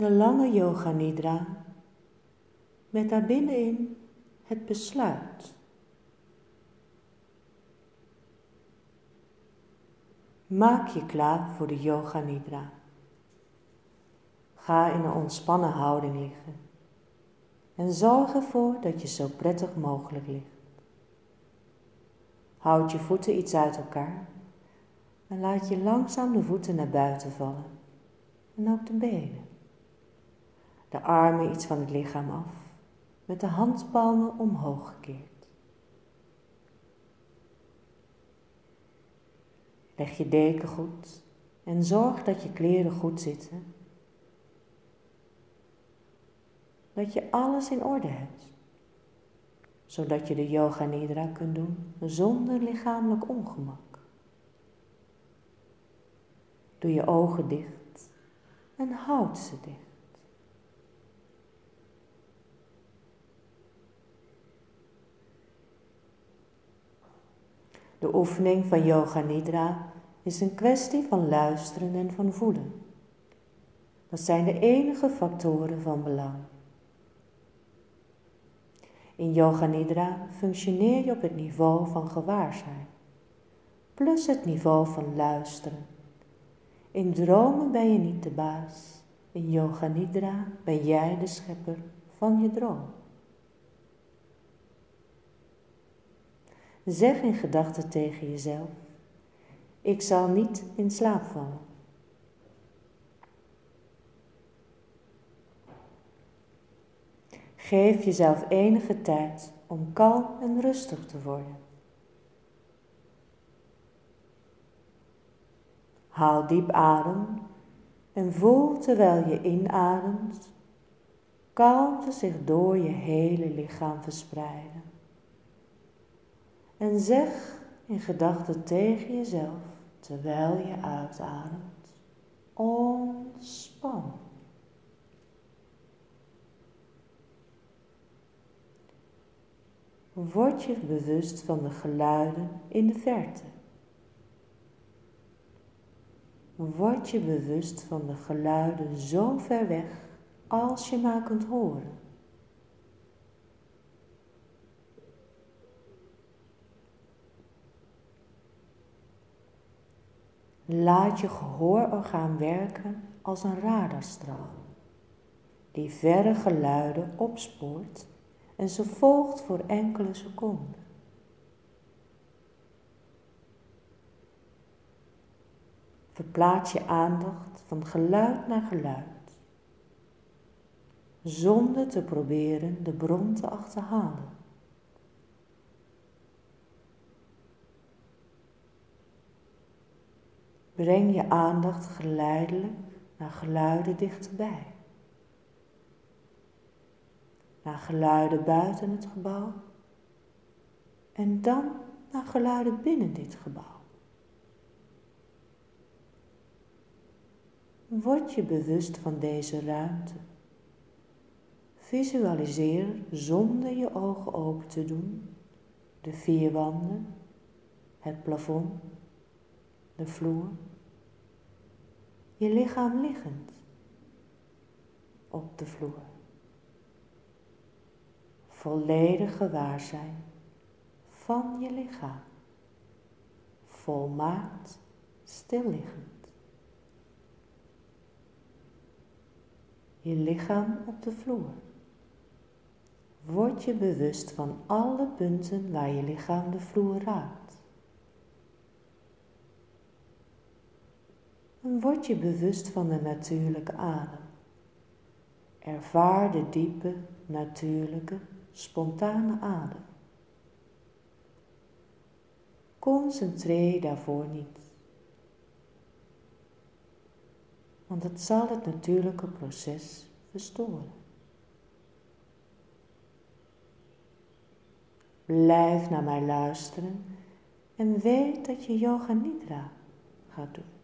De lange yoga nidra met daarbinnenin het besluit. Maak je klaar voor de yoga nidra. Ga in een ontspannen houding liggen en zorg ervoor dat je zo prettig mogelijk ligt. Houd je voeten iets uit elkaar en laat je langzaam de voeten naar buiten vallen en ook de benen. De armen iets van het lichaam af, met de handpalmen omhoog gekeerd. Leg je deken goed en zorg dat je kleren goed zitten dat je alles in orde hebt, zodat je de yoga nidra kunt doen zonder lichamelijk ongemak. Doe je ogen dicht en houd ze dicht. De oefening van Yoga Nidra is een kwestie van luisteren en van voelen. Dat zijn de enige factoren van belang. In Yoga Nidra functioneer je op het niveau van gewaarzijn, plus het niveau van luisteren. In dromen ben je niet de baas. In Yoga Nidra ben jij de schepper van je droom. Zeg in gedachten tegen jezelf: Ik zal niet in slaap vallen. Geef jezelf enige tijd om kalm en rustig te worden. Haal diep adem en voel terwijl je inademt, kalmte zich door je hele lichaam verspreiden. En zeg in gedachten tegen jezelf terwijl je uitademt, ontspan. word je bewust van de geluiden in de verte. Word je bewust van de geluiden zo ver weg als je maar kunt horen. Laat je gehoororgaan werken als een radarstraal, die verre geluiden opspoort en ze volgt voor enkele seconden. Verplaats je aandacht van geluid naar geluid, zonder te proberen de bron te achterhalen. Breng je aandacht geleidelijk naar geluiden dichterbij naar geluiden buiten het gebouw en dan naar geluiden binnen dit gebouw. Word je bewust van deze ruimte. Visualiseer zonder je ogen open te doen de vier wanden, het plafond, de vloer, je lichaam liggend op de vloer volledig gewaar zijn van je lichaam, volmaakt stilliggend. Je lichaam op de vloer. Word je bewust van alle punten waar je lichaam de vloer raakt. En word je bewust van de natuurlijke adem. Ervaar de diepe, natuurlijke spontane adem. Concentreer daarvoor niet, want het zal het natuurlijke proces verstoren. Blijf naar mij luisteren en weet dat je yoga nidra gaat doen.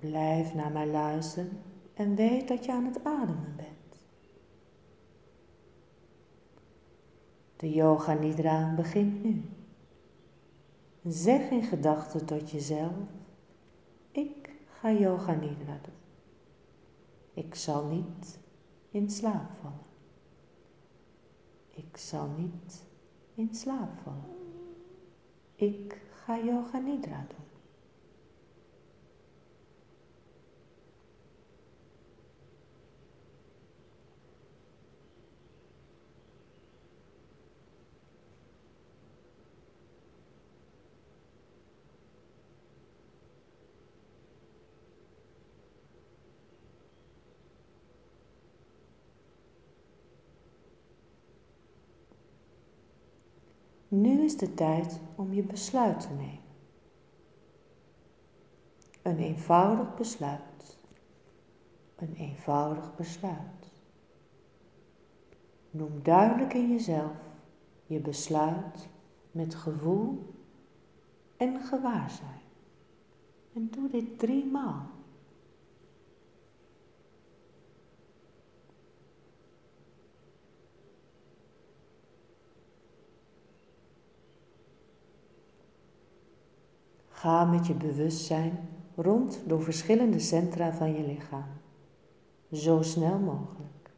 Blijf naar mij luisteren en weet dat je aan het ademen bent. De yoga nidra begint nu. Zeg in gedachten tot jezelf, ik ga yoga nidra doen. Ik zal niet in slaap vallen. Ik zal niet in slaap vallen. Ik ga yoga nidra doen. Nu is de tijd om je besluit te nemen. Een eenvoudig besluit. Een eenvoudig besluit. Noem duidelijk in jezelf je besluit met gevoel en gewaarzijn. En doe dit drie maal. Ga met je bewustzijn rond door verschillende centra van je lichaam, zo snel mogelijk.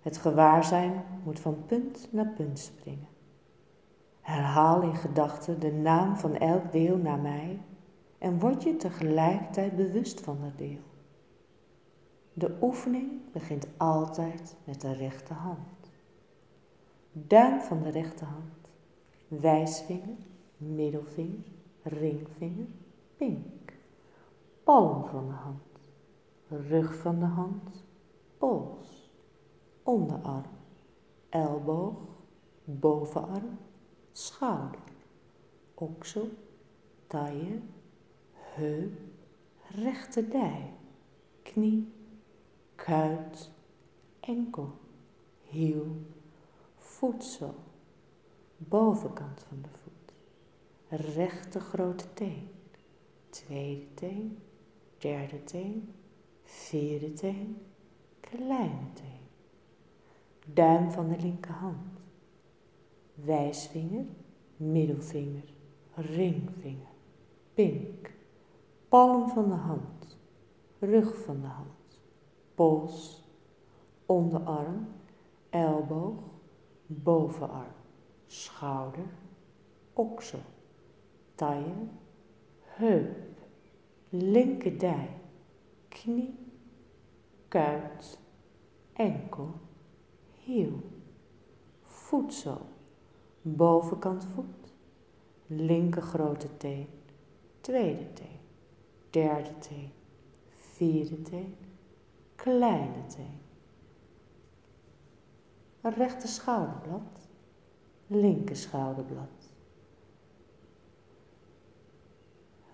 Het gewaarzijn moet van punt naar punt springen. Herhaal in gedachten de naam van elk deel naar mij en word je tegelijkertijd bewust van dat deel. De oefening begint altijd met de rechterhand. Duim van de rechterhand, wijsvinger middelvinger, ringvinger, pink. Palm van de hand, rug van de hand, pols, onderarm, elleboog, bovenarm, schouder, oksel, taille, heup, rechterdij, knie, kuit, enkel, hiel, voedsel, bovenkant van de rechte grote teen, tweede teen, derde teen, vierde teen, kleine teen. Duim van de linkerhand, wijsvinger, middelvinger, ringvinger, pink, palm van de hand, rug van de hand, pols, onderarm, elleboog, bovenarm, schouder, oksel taille, heup, linkerdij, knie, kuit, enkel, hiel, voedsel, bovenkant voet, linker grote teen, tweede teen, derde teen, vierde teen, kleine teen. Rechter schouderblad, linker schouderblad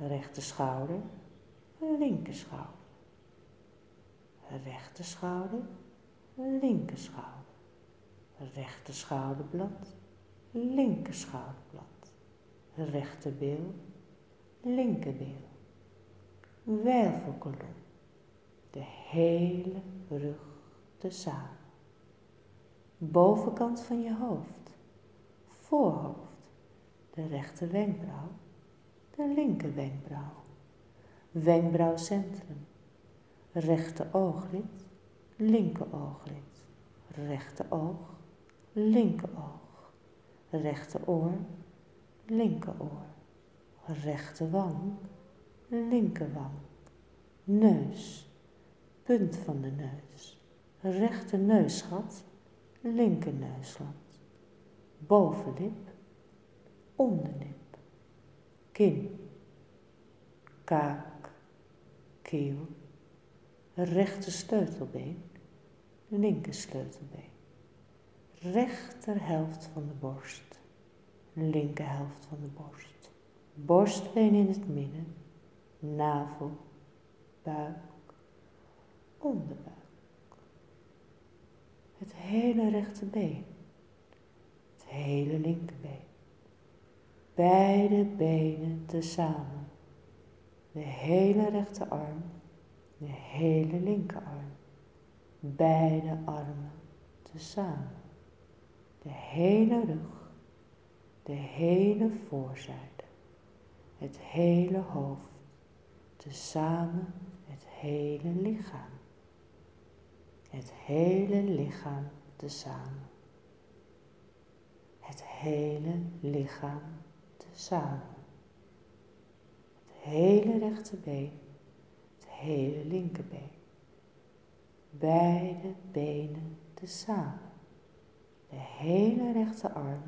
rechter schouder, linker schouder. Rechter schouder, linker schouder. Rechter schouderblad, linker schouderblad. Rechterbeel, linkerbeel. Wervelkolom. De hele rug tezamen. Bovenkant van je hoofd. Voorhoofd. De rechter wenkbrauw de linker wenkbrauw, wenkbrauwcentrum, rechter ooglid, linker ooglid, rechter oog, linker oog, rechter oor, linker oor, rechter wang, linker wang, neus, punt van de neus, rechter neusgat, linker neusgat, bovenlip, onderlip kin, kaak, keel, rechter sleutelbeen, linker sleutelbeen, rechter helft van de borst, linker helft van de borst, borstbeen in het midden, navel, buik, onderbuik. Het hele rechterbeen, het hele linkerbeen beide benen tezamen, de hele rechterarm, de hele linkerarm, beide armen tezamen, de hele rug, de hele voorzijde, het hele hoofd, tezamen het hele lichaam. Het hele lichaam tezamen. Het hele lichaam tezamen. Het hele rechterbeen, het hele linkerbeen. Beide benen tezamen. De hele rechterarm,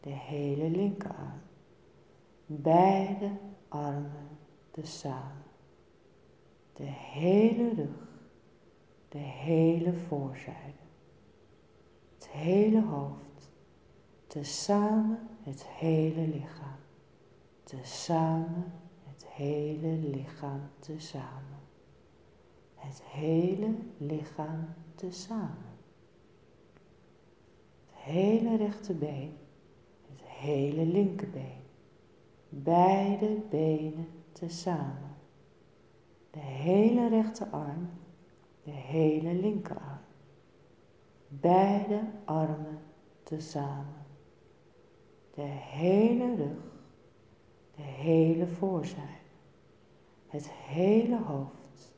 de hele linkerarm. Beide armen tezamen. De hele rug, de hele voorzijde. Het hele hoofd, tezamen het hele lichaam. Tezamen het hele lichaam tezamen. Het hele lichaam tezamen. Het hele rechterbeen, het hele linkerbeen. Beide benen tezamen. De hele rechterarm, de hele linkerarm. Beide armen tezamen. De hele rug, de hele voorzijde. Het hele hoofd.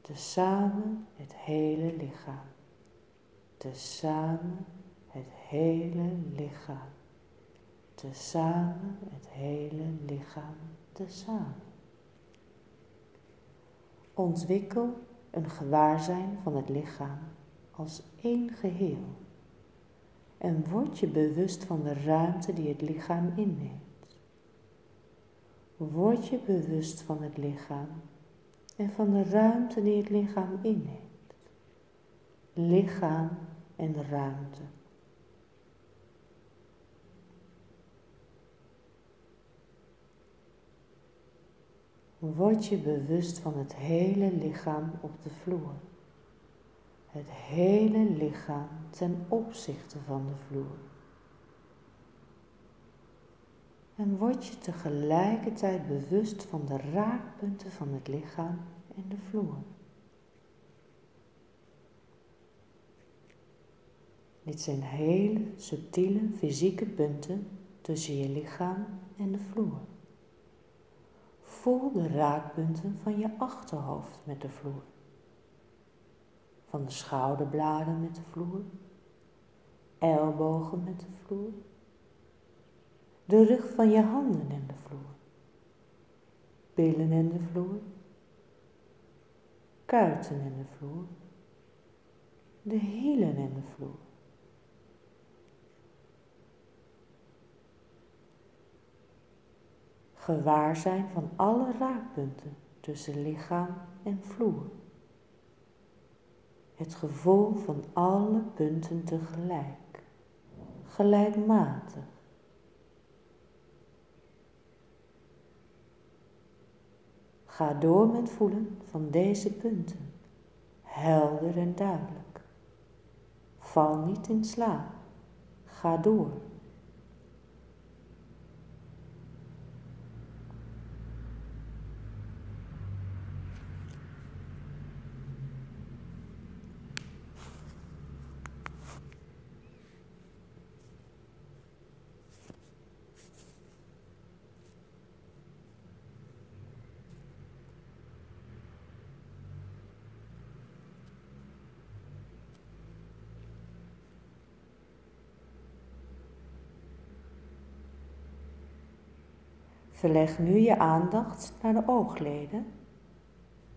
Tezamen het hele lichaam. Tezamen het hele lichaam. Tezamen het hele lichaam. Tezamen. Ontwikkel een gewaarzijn van het lichaam als één geheel en word je bewust van de ruimte die het lichaam inneemt. Word je bewust van het lichaam en van de ruimte die het lichaam inneemt. Lichaam en ruimte. Word je bewust van het hele lichaam op de vloer. Het hele lichaam ten opzichte van de vloer. En word je tegelijkertijd bewust van de raakpunten van het lichaam en de vloer. Dit zijn hele subtiele fysieke punten tussen je lichaam en de vloer. Voel de raakpunten van je achterhoofd met de vloer. Van de schouderbladen met de vloer. Ellebogen met de vloer. De rug van je handen en de vloer. Billen en de vloer. Kuiten en de vloer. De hielen en de vloer. gewaar zijn van alle raakpunten tussen lichaam en vloer. Het gevoel van alle punten tegelijk, gelijkmatig. Ga door met voelen van deze punten, helder en duidelijk. Val niet in slaap, ga door. Verleg nu je aandacht naar de oogleden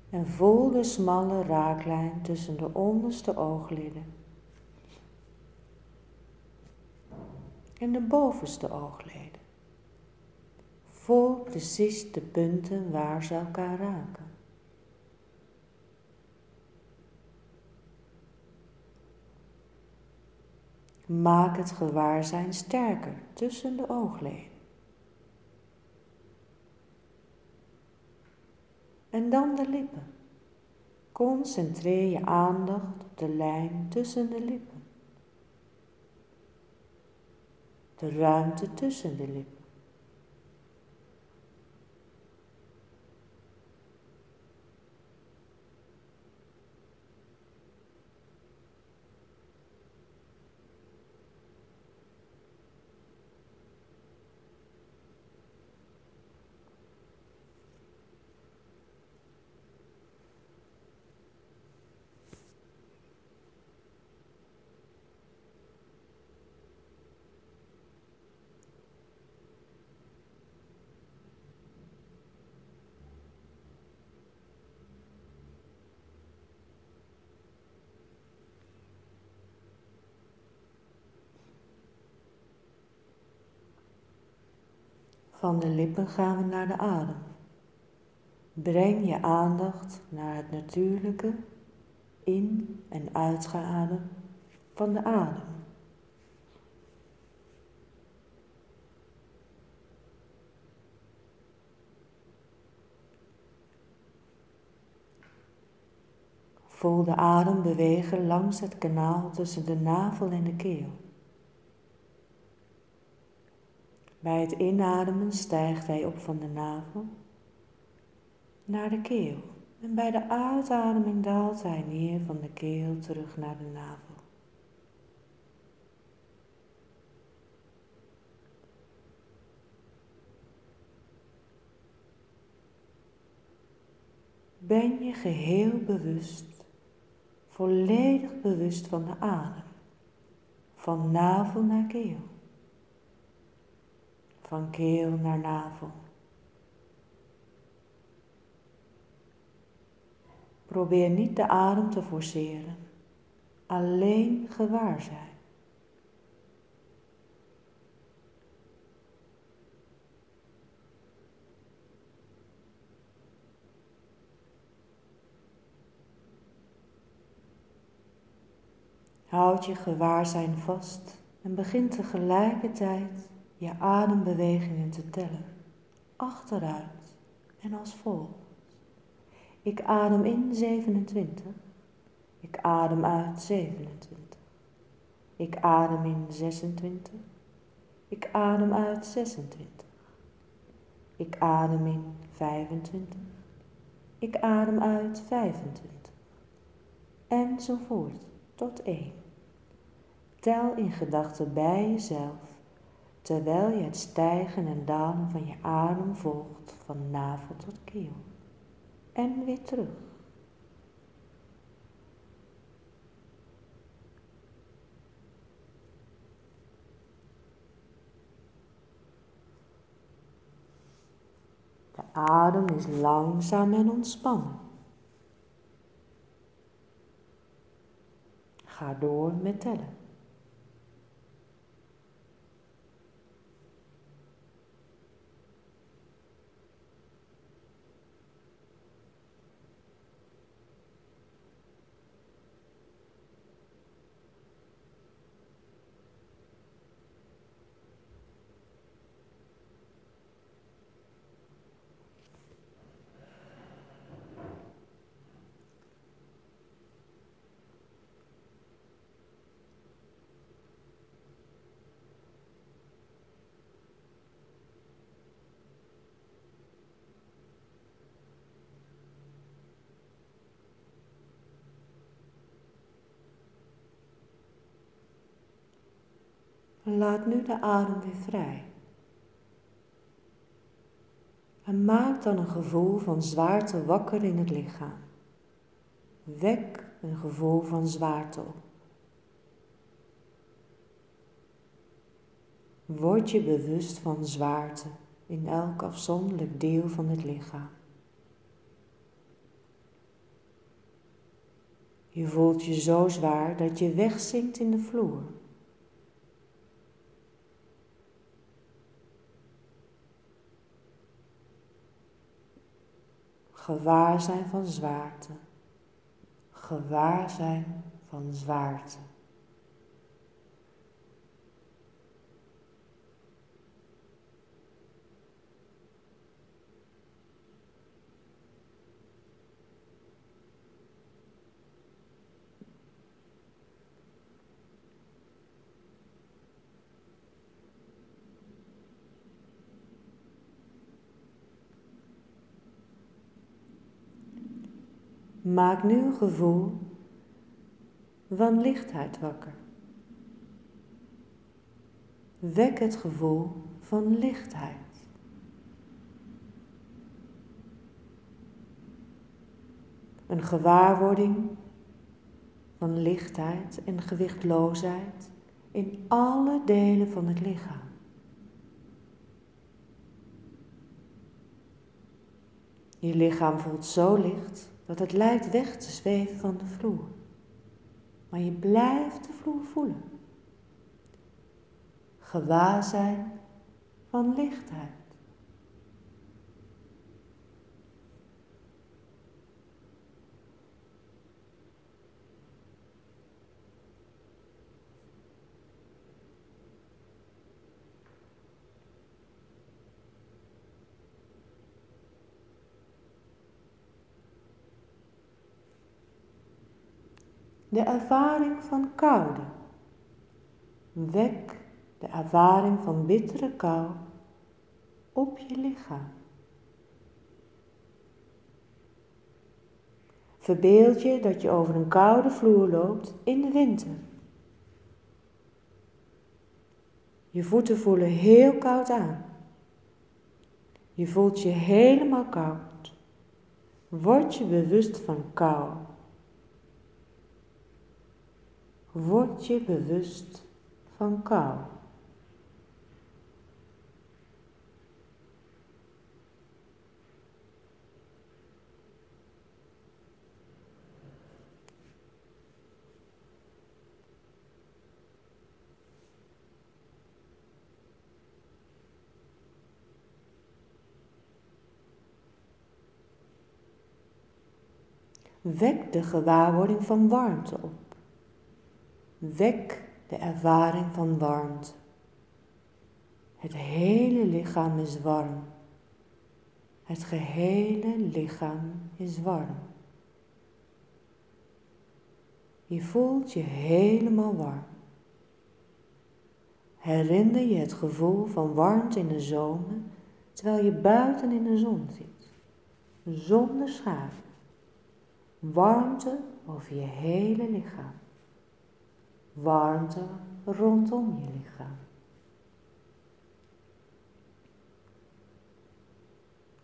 en voel de smalle raaklijn tussen de onderste oogleden en de bovenste oogleden. Voel precies de punten waar ze elkaar raken. Maak het gewaarzijn sterker tussen de oogleden. En dan de lippen. Concentreer je aandacht op de lijn tussen de lippen. De ruimte tussen de lippen. Van de lippen gaan we naar de adem. Breng je aandacht naar het natuurlijke in- en uitgeadem van de adem. Voel de adem bewegen langs het kanaal tussen de navel en de keel. Bij het inademen stijgt hij op van de navel naar de keel. En bij de uitademing daalt hij neer van de keel terug naar de navel. Ben je geheel bewust, volledig bewust van de adem, van navel naar keel, van keel naar navel. Probeer niet de adem te forceren, alleen gewaar zijn. Houd je gewaarzijn vast en begin tegelijkertijd je adembewegingen te tellen, achteruit en als volgt. Ik adem in 27. Ik adem uit 27. Ik adem in 26. Ik adem uit 26. Ik adem in 25. Ik adem uit 25. Enzovoort tot 1. Tel in gedachten bij jezelf terwijl je het stijgen en dalen van je adem volgt van navel tot keel en weer terug. De adem is langzaam en ontspannen. Ga door met tellen. Laat nu de adem weer vrij. En maak dan een gevoel van zwaarte wakker in het lichaam. Wek een gevoel van zwaarte op. Word je bewust van zwaarte in elk afzonderlijk deel van het lichaam. Je voelt je zo zwaar dat je wegzinkt in de vloer. Gewaarzijn van zwaarte. Gewaarzijn van zwaarte. Maak nu een gevoel van lichtheid wakker. Wek het gevoel van lichtheid. Een gewaarwording van lichtheid en gewichtloosheid in alle delen van het lichaam. Je lichaam voelt zo licht dat het lijkt weg te zweven van de vloer. Maar je blijft de vloer voelen. Gewaar zijn van lichtheid. De ervaring van koude. Wek de ervaring van bittere kou op je lichaam. Verbeeld je dat je over een koude vloer loopt in de winter. Je voeten voelen heel koud aan. Je voelt je helemaal koud. Word je bewust van kou. Word je bewust van kou. Wek de gewaarwording van warmte op. Wek de ervaring van warmte. Het hele lichaam is warm. Het gehele lichaam is warm. Je voelt je helemaal warm. Herinner je het gevoel van warmte in de zomer terwijl je buiten in de zon zit, zonder schaduw. Warmte over je hele lichaam. Warmte rondom je lichaam.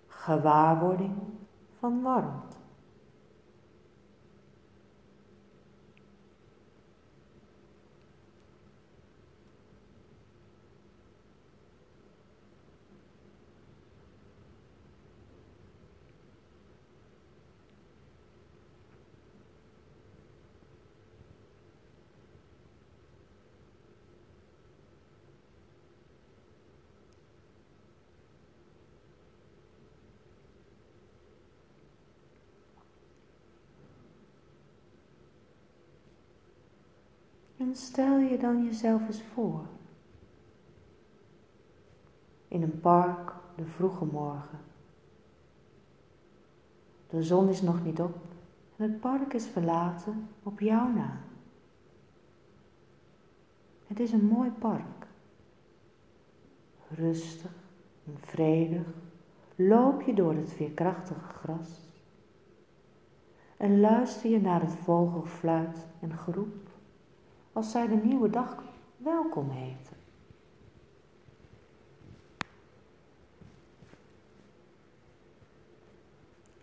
Gewaarwording van warmte. En stel je dan jezelf eens voor. In een park de vroege morgen. De zon is nog niet op en het park is verlaten op jouw naam. Het is een mooi park. Rustig en vredig loop je door het veerkrachtige gras en luister je naar het vogelfluit en geroep als zij de nieuwe dag welkom heten.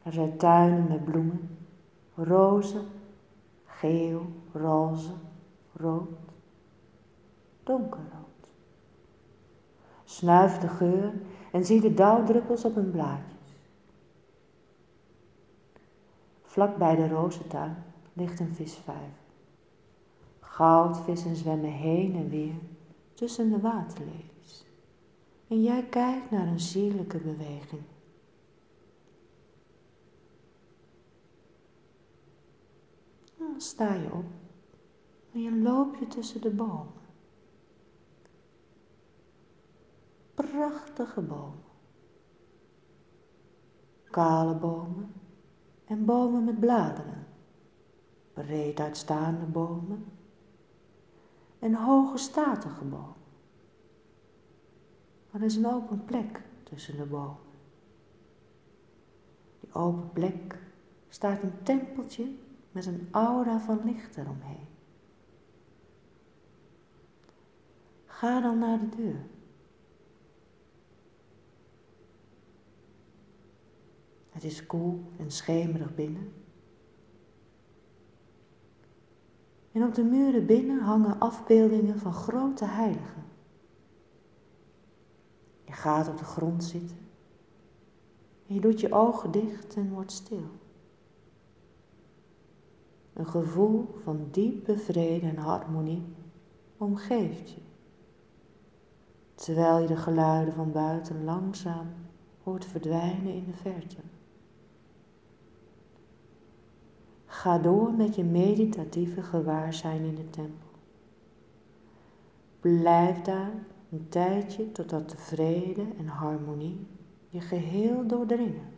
Er zijn tuinen met bloemen, rozen, geel, roze, rood, donkerrood. Snuif de geur en zie de dauwdruppels op hun blaadjes. Vlak bij de rozentuin ligt een visvijver. Goudvissen zwemmen heen en weer tussen de waterlelies. En jij kijkt naar een sierlijke beweging. Dan sta je op en je loop je tussen de bomen. Prachtige bomen. Kale bomen en bomen met bladeren. Breed uitstaande bomen en hoge statige boom. Er is een open plek tussen de bomen. Die open plek staat een tempeltje met een aura van licht eromheen. Ga dan naar de deur. Het is koel en schemerig binnen. En op de muren binnen hangen afbeeldingen van grote heiligen. Je gaat op de grond zitten. En je doet je ogen dicht en wordt stil. Een gevoel van diepe vrede en harmonie omgeeft je. Terwijl je de geluiden van buiten langzaam hoort verdwijnen in de verte. Ga door met je meditatieve gewaarzijn in de tempel. Blijf daar een tijdje totdat de vrede en harmonie je geheel doordringen.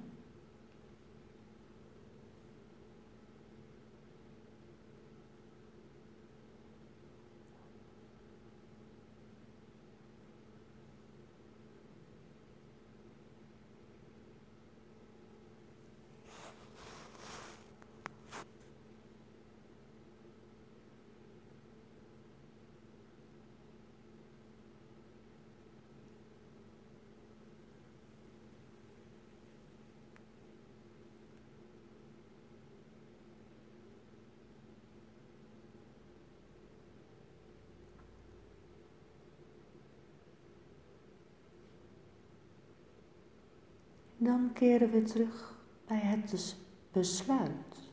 Dan keren we terug bij het besluit.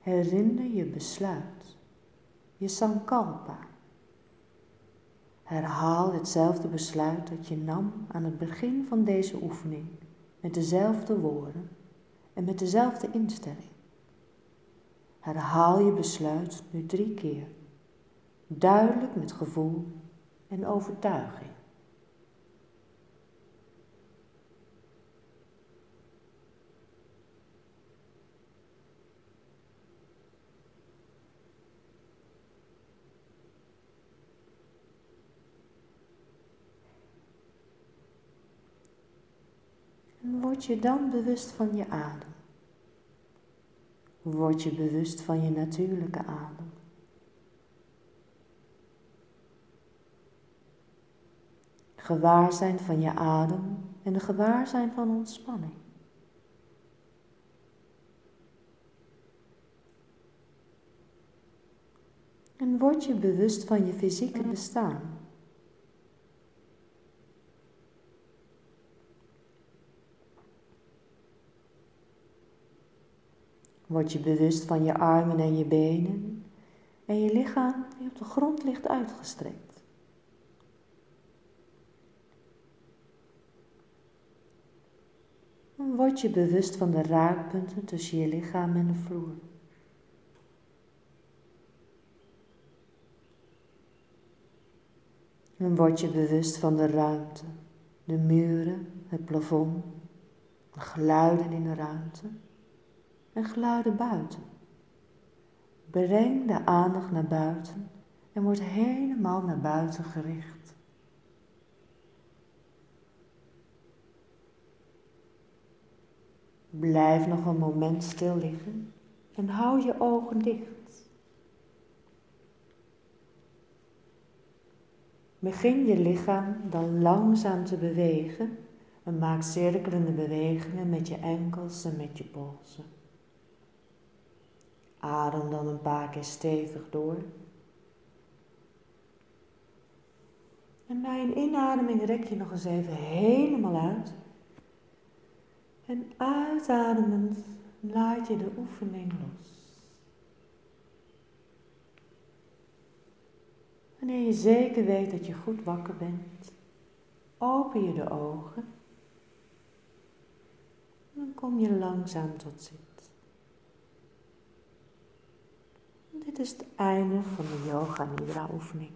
Herinner je besluit, je sankalpa. Herhaal hetzelfde besluit dat je nam aan het begin van deze oefening met dezelfde woorden en met dezelfde instelling. Herhaal je besluit nu drie keer, duidelijk met gevoel en overtuiging. En word je dan bewust van je adem. Word je bewust van je natuurlijke adem. Gewaarzijn van je adem en de gewaarzijn van ontspanning. En word je bewust van je fysieke bestaan. Word je bewust van je armen en je benen en je lichaam die op de grond ligt uitgestrekt. Word je bewust van de raakpunten tussen je lichaam en de vloer. En word je bewust van de ruimte, de muren, het plafond, de geluiden in de ruimte en geluiden buiten. Breng de aandacht naar buiten en word helemaal naar buiten gericht. Blijf nog een moment stil liggen en hou je ogen dicht. Begin je lichaam dan langzaam te bewegen en maak cirkelende bewegingen met je enkels en met je polsen. Adem dan een paar keer stevig door. En bij een inademing rek je nog eens even helemaal uit. En uitademend laat je de oefening los. Wanneer je zeker weet dat je goed wakker bent, open je de ogen. Dan kom je langzaam tot zit. Dit is het einde van de Yoga Nidra oefening.